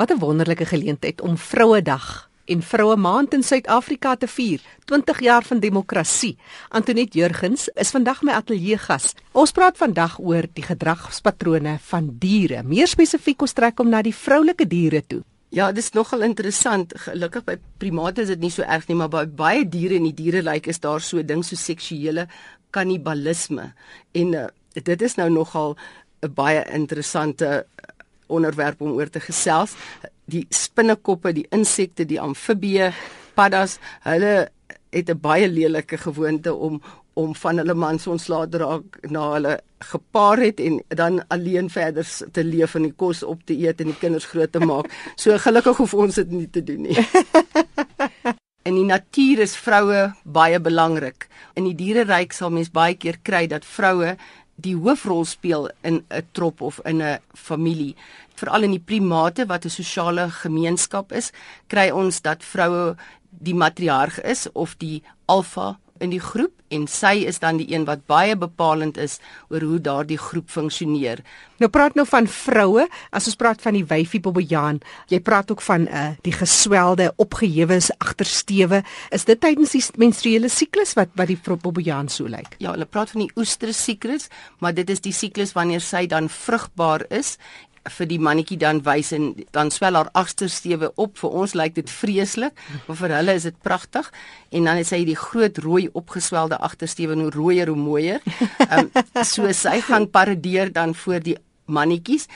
Wat 'n wonderlike geleentheid om Vrouedag en Vroue Maand in Suid-Afrika te vier. 20 jaar van demokrasie. Antoinette Jurgens is vandag my ateljee gas. Ons praat vandag oor die gedragspatrone van diere. Meer spesifiek ons trek om na die vroulike diere toe. Ja, dit is nogal interessant. Gelukkig by primate is dit nie so erg nie, maar by baie diere in die diereryk is daar so ding so seksuele kannibalisme. En uh, dit is nou nogal 'n baie interessante onderwerp om oor te gesels. Die spinnekoppe, die insekte, die amfibieë, paddas, hulle het 'n baie lelike gewoonte om om van hulle mans ontslae draak na hulle gepaar het en dan alleen verder te leef en die kos op te eet en die kinders groot te maak. So gelukkig hoef ons dit nie te doen nie. In die natuur is vroue baie belangrik. In die diereryk sal mens baie keer kry dat vroue die hoofrol speel in 'n trop of in 'n familie. Veral in die primate wat 'n sosiale gemeenskap is, kry ons dat vroue die matriarg is of die alfa in die groep en sy is dan die een wat baie bepalend is oor hoe daardie groep funksioneer. Nou praat nou van vroue, as ons praat van die wyfie Bobbejaan, jy praat ook van uh die geswelde, opgehewe agtersteewe. Is dit tydens die menstruele siklus wat wat die Bobbejaan so lyk? Ja, hulle praat van die oestrus siklus, maar dit is die siklus wanneer sy dan vrugbaar is vir die mannetjie dan wys en dan swel haar agtersteewe op. Vir ons lyk dit vreeslik, maar vir hulle is dit pragtig. En dan het sy hierdie groot rooi opgeswelde agtersteewe, hoe rooier hoe mooier. Ehm um, so sy gaan paradeer dan voor die mannetjies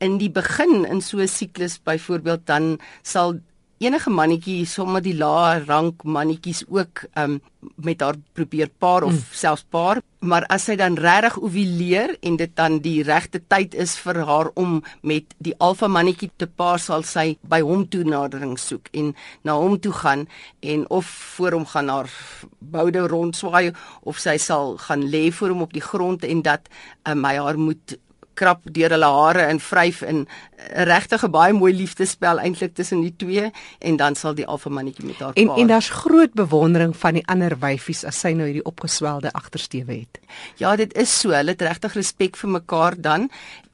in die begin in so 'n siklus byvoorbeeld dan sal enige mannetjie sommer die lae rank mannetjies ook um, met haar probeer paar of mm. selfs paar maar as sy dan regtig ovuleer en dit dan die regte tyd is vir haar om met die alfa mannetjie te paar sal sy by hom toe nadering soek en na hom toe gaan en of voor hom gaan haar boude rondswaai of sy sal gaan lê voor hom op die grond en dat um, hy haar moet krap deur hulle hare en vryf in 'n regtige baie mooi liefdespel eintlik tussen die twee en dan sal die alfa mannetjie met haar en, paar. En daar's groot bewondering van die ander wyfies as sy nou hierdie opgeswelde agtersteewe het. Ja, dit is so. Hulle het regtig respek vir mekaar dan.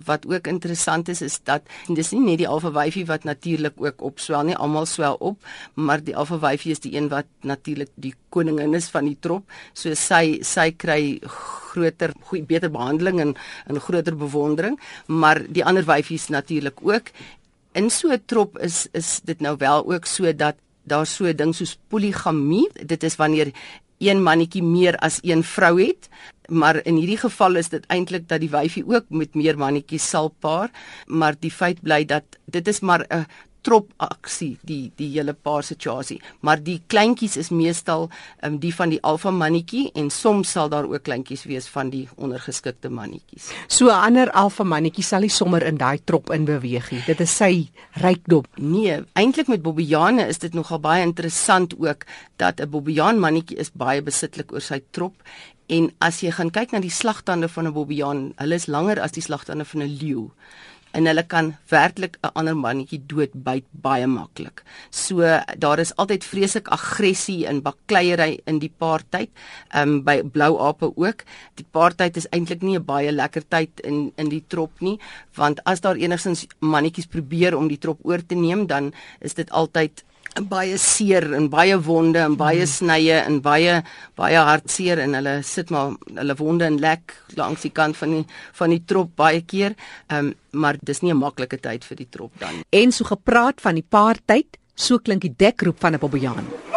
Wat ook interessant is is dat dis nie net die alfa wyfie wat natuurlik ook opswel nie, almal swel op, maar die alfa wyfie is die een wat natuurlik die koningin is van die trop. So sy sy kry groter goeie beter behandeling en 'n groter bewondering, maar die ander wyfies natuurlik ook. In so 'n trop is is dit nou wel ook so dat daar so 'n ding soos poligamie, dit is wanneer een mannetjie meer as een vrou het, maar in hierdie geval is dit eintlik dat die wyfie ook met meer mannetjies sal paar, maar die feit bly dat dit is maar 'n trop aksie die die hele paar situasie. Maar die kleintjies is meestal um, die van die alfa mannetjie en soms sal daar ook kleintjies wees van die ondergeskikte mannetjies. So 'n ander alfa mannetjie sal nie sommer in daai trop in beweeg nie. Dit is sy rykdom. Nee eintlik met bobbejane is dit nogal baie interessant ook dat 'n bobbejaan mannetjie is baie besitlik oor sy trop. En as jy gaan kyk na die slagtande van 'n bobbejaan hulle is langer as die slagtande van 'n leeu en hulle kan werklik 'n ander mannetjie doodbyt baie maklik. So daar is altyd vreeslik aggressie en bakleierery in die paartyd. Ehm um, by blou ape ook. Die paartyd is eintlik nie 'n baie lekker tyd in in die trop nie, want as daar enigstens mannetjies probeer om die trop oor te neem, dan is dit altyd baie seer en baie wonde en baie mm. snye en baie baie hartseer en hulle sit maar hulle wonde en lek langs die kant van die van die trop baie keer. Ehm um, maar dis nie 'n maklike tyd vir die trop dan. En so gepraat van die paar tyd, so klink die dekroep van 'n bobbejaan.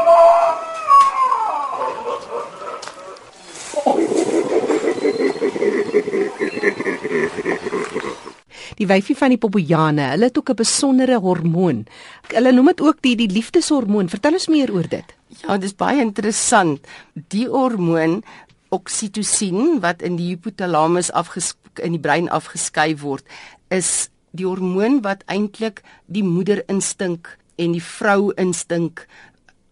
Die wyfie van die Poppojane, hulle het ook 'n besondere hormoon. Hulle noem dit ook die die liefdeshormoon. Vertel ons meer oor dit. Ja, dit is baie interessant. Die hormoon oksitosien wat in die hypothalamus afgeskei in die brein afgeskei word, is die hormoon wat eintlik die moederinstink en die vrou instink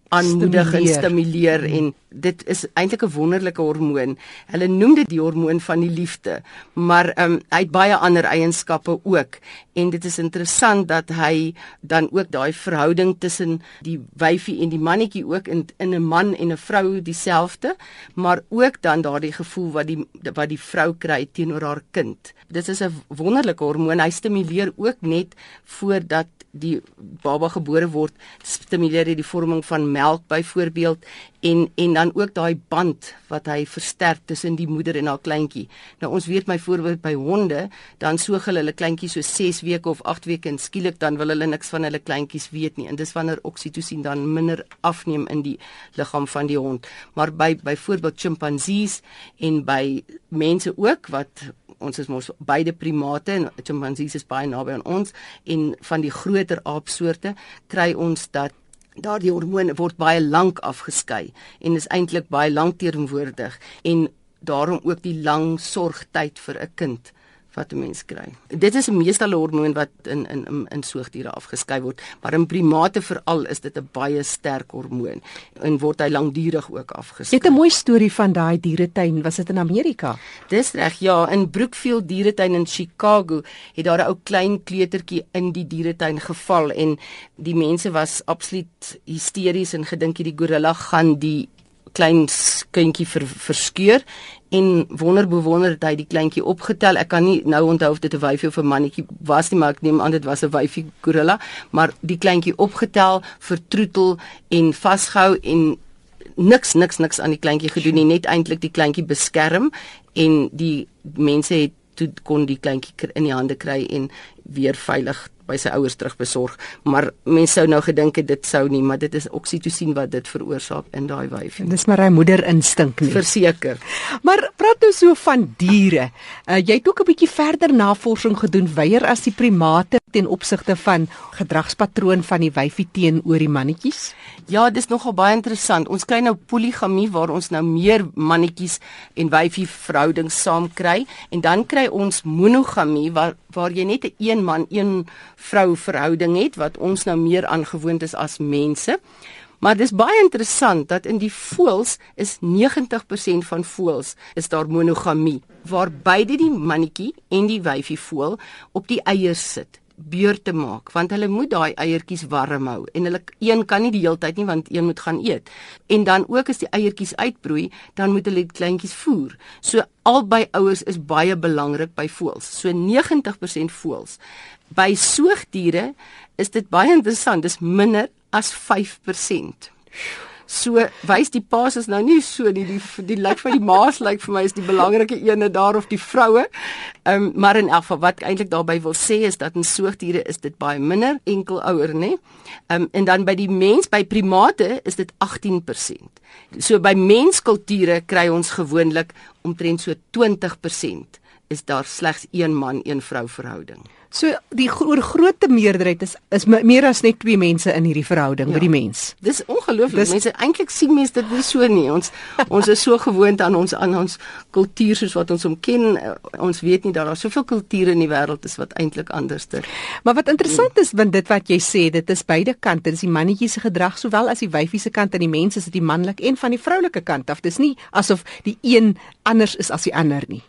aanmoedig en stimuleer en dit is eintlik 'n wonderlike hormoon. Hulle noem dit die hormoon van die liefde, maar um, hy het baie ander eienskappe ook en dit is interessant dat hy dan ook daai verhouding tussen die wyfie en die mannetjie ook in in 'n man en 'n vrou dieselfde, maar ook dan daardie gevoel wat die wat die vrou kry teenoor haar kind. Dit is 'n wonderlike hormoon. Hy stimuleer ook net voordat die baba gebore word, stimuleer dit die vorming van melk byvoorbeeld en en dan ook daai band wat hy versterk tussen die moeder en haar kleintjie. Nou ons weet byvoorbeeld by honde, dan soog hulle hulle kleintjies so 6 weke of 8 weke en skielik dan wil hulle niks van hulle kleintjies weet nie. En dis wanneer oksitosien dan minder afneem in die liggaam van die hond. Maar by byvoorbeeld chimpansees en by mense ook wat ons is mos beide primate en chimpansees is baie naby aan ons en van die groter aapsoorte kry ons dat daardie hormoon word baie lank afgeskei en is eintlik baie lank teenwoordig en daarom ook die lang sorgtyd vir 'n kind wat 'n mens kry. Dit is 'n meestal hormoon wat in in in, in soogdiere afgeskei word, maar in primate veral is dit 'n baie sterk hormoon en word hy lankdurig ook afgeskei. Jy het 'n mooi storie van daai dieretuin, was dit in Amerika? Dis reg, ja, in Brookfield dieretuin in Chicago het daar 'n ou klein kleutertjie in die dieretuin geval en die mense was absoluut hysteries en gedink hierdie gorilla gaan die klein kindjie ver, verskeur en wonder bewonder het hy die kleintjie opgetel. Ek kan nie nou onthou of dit 'n wyfie of 'n mannetjie was nie, maar ek neem aan dit was 'n wyfie gorilla, maar die kleintjie opgetel, vertroetel en vasgehou en niks niks niks aan die kleintjie gedoen nie, net eintlik die kleintjie beskerm en die mense het toe kon die kleintjie in die hande kry en weer veilig by sy ouers terugbesorg, maar mense sou nou gedink het dit sou nie, maar dit is oksitosien wat dit veroorsaak in daai wyfie. Dis maar hy moeder instink nie. Verseker. Maar praat nou so van diere. Uh, jy het ook 'n bietjie verder navorsing gedoen weier as die primate ten opsigte van gedragspatroon van die wyfie teenoor die mannetjies? Ja, dis nogal baie interessant. Ons kry nou poligamie waar ons nou meer mannetjies en wyfie verhoudings saam kry en dan kry ons monogamie waar waar jy net 'n een man, een vrou verhouding het wat ons nou meer aangewoond is as mense. Maar dis baie interessant dat in die voëls is 90% van voëls is daar monogamie waar beide die mannetjie en die wyfie voël op die eiers sit beurte maak want hulle moet daai eiertjies warm hou en hulle een kan nie die hele tyd nie want een moet gaan eet. En dan ook as die eiertjies uitbroei dan moet hulle die kleintjies voer. So albei ouers is baie belangrik by voëls. So 90% voëls. By soogdiere is dit baie interessant dis minder as 5% So wys die paas is nou nie so nie die die lyk vir die maas lyk vir my is die belangrike ene daar of die vroue. Ehm um, maar in elk geval wat eintlik daarby wil sê is dat in soogdiere is dit baie minder enkel ouer nê. Ehm um, en dan by die mens by primate is dit 18%. So by menskulture kry ons gewoonlik omtrent so 20% is daar slegs een man een vrou verhouding. So die oor grootte meerderheid is is meer as net twee mense in hierdie verhouding ja. by die mens. Dis ongelooflik. Dis... Mense eintlik sien mense dit nie so nie. Ons ons is so gewoond aan ons aan ons kultuur soos wat ons hom ken. Ons weet nie dat daar soveel kulture in die wêreld is wat eintlik anders is. Maar wat interessant is want dit wat jy sê, dit is beide kante. Dis die mannetjie se gedrag sowel as die wyfie se kant en die mense is dit die manlik en van die vroulike kant af. Dis nie asof die een anders is as die ander nie.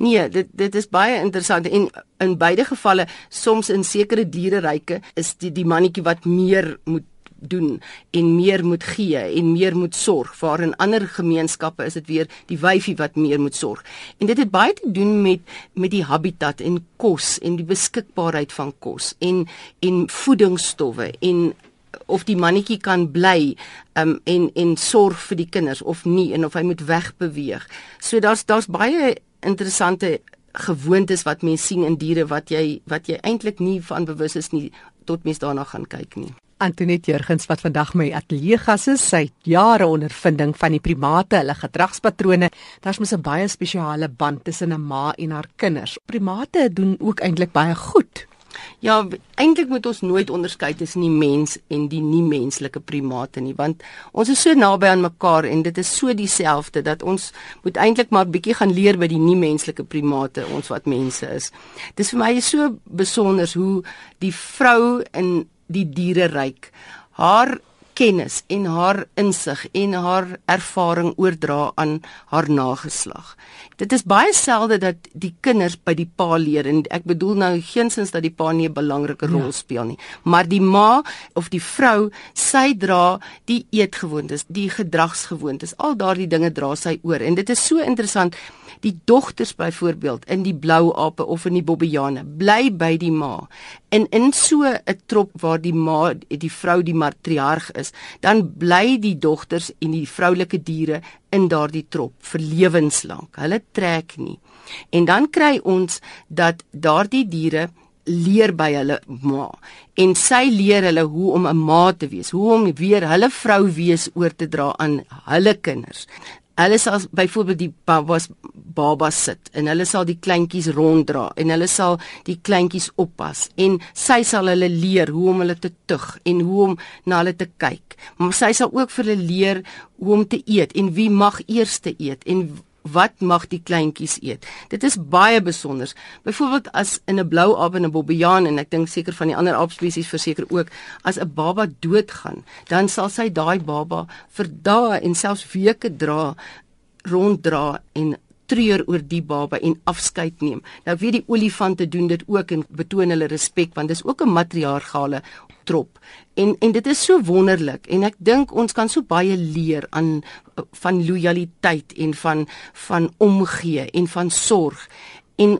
Nee, dit dit is baie interessant en in beide gevalle soms in sekere diereryke is die die mannetjie wat meer moet doen en meer moet gee en meer moet sorg waar in ander gemeenskappe is dit weer die wyfie wat meer moet sorg en dit het baie te doen met met die habitat en kos en die beskikbaarheid van kos en en voedingsstowwe en of die mannetjie kan bly um, en en sorg vir die kinders of nie en of hy moet wegbeweeg. So daar's daar's baie interessante gewoontes wat mense sien in diere wat jy wat jy eintlik nie van bewus is nie tot mens daarna gaan kyk nie. Antoinette Jurgens wat vandag my ateljee gas is, sy jare ondervinding van die primate, hulle gedragspatrone. Daar's mos 'n baie spesiale band tussen 'n ma en haar kinders. Primate doen ook eintlik baie goed. Ja, eintlik moet ons nooit onderskei tussen die mens en die nie-menslike primate nie, want ons is so naby aan mekaar en dit is so dieselfde dat ons moet eintlik maar bietjie gaan leer by die nie-menslike primate, ons wat mense is. Dis vir my so besonder hoe die vrou in die diereryk haar kennis en haar insig en haar ervaring oordra aan haar nageslag. Dit is baie selde dat die kinders by die pa leer en ek bedoel nou geensins dat die pa nie 'n belangrike rol ja. speel nie, maar die ma of die vrou, sy dra die eetgewoontes, die gedragsgewoontes, al daardie dinge dra sy oor en dit is so interessant die dogters byvoorbeeld in die blou ape of in die bobbejane bly by die ma. En in so 'n trop waar die ma die vrou die matriarg is, dan bly die dogters en die vroulike diere in daardie trop vir lewenslank. Hulle trek nie. En dan kry ons dat daardie diere leer by hulle ma en sy leer hulle hoe om 'n ma te wees, hoe om weer hulle vrou wees oor te dra aan hulle kinders. Hulle sal byvoorbeeld die babas babas sit en hulle sal die kleintjies ronddra en hulle sal die kleintjies oppas en sy sal hulle leer hoe om hulle te tug en hoe om na hulle te kyk. Maar sy sal ook vir hulle leer hoe om te eet en wie mag eers te eet en wat mag die kleintjies eet. Dit is baie besonder. Byvoorbeeld as in 'n blou aap en 'n bobbejaan en ek dink seker van die ander aapspesies verseker ook, as 'n baba doodgaan, dan sal sy daai baba vir dae en selfs weke dra ronddra en treur oor die baba en afskeid neem. Nou weet die olifante doen dit ook en betoon hulle respek want dis ook 'n matriargale trop. En en dit is so wonderlik en ek dink ons kan so baie leer aan van lojaliteit en van van omgee en van sorg. En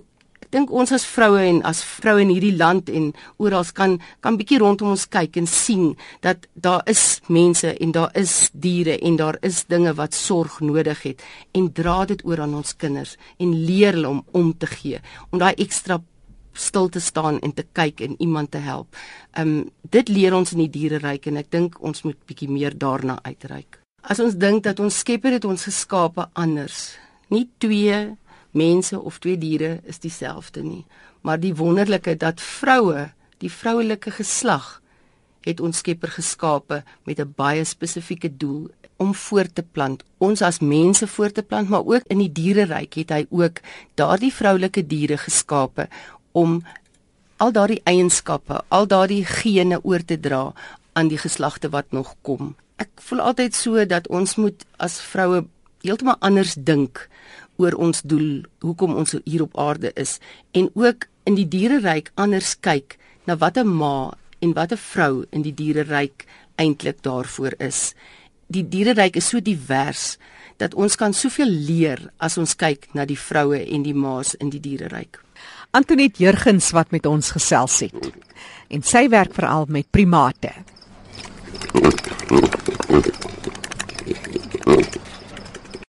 dink ons as vroue en as vroue in hierdie land en oral kan kan bietjie rondom ons kyk en sien dat daar is mense en daar is diere en daar is dinge wat sorg nodig het en dra dit oor aan ons kinders en leer hulle om om te gee om daai ekstra stil te staan en te kyk en iemand te help. Um dit leer ons in die diereryk en ek dink ons moet bietjie meer daarna uitreik. As ons dink dat ons Skepper het ons geskape anders, nie twee mense of twee diere is dieselfde nie, maar die wonderlike dat vroue, die vroulike geslag het ons Skepper geskape met 'n baie spesifieke doel om voort te plant. Ons as mense voort te plant, maar ook in die diereryk het hy ook daardie vroulike diere geskape om al daardie eienskappe, al daardie gene oor te dra aan die geslagte wat nog kom. Ek voel altyd so dat ons moet as vroue heeltemal anders dink oor ons doel, hoekom ons hier op aarde is en ook in die diereryk anders kyk na wat 'n ma en wat 'n vrou in die diereryk eintlik daarvoor is. Die diereryk is so divers dat ons kan soveel leer as ons kyk na die vroue en die ma's in die diereryk. Antoinette Jurgens wat met ons gesels het. En sy werk veral met primate.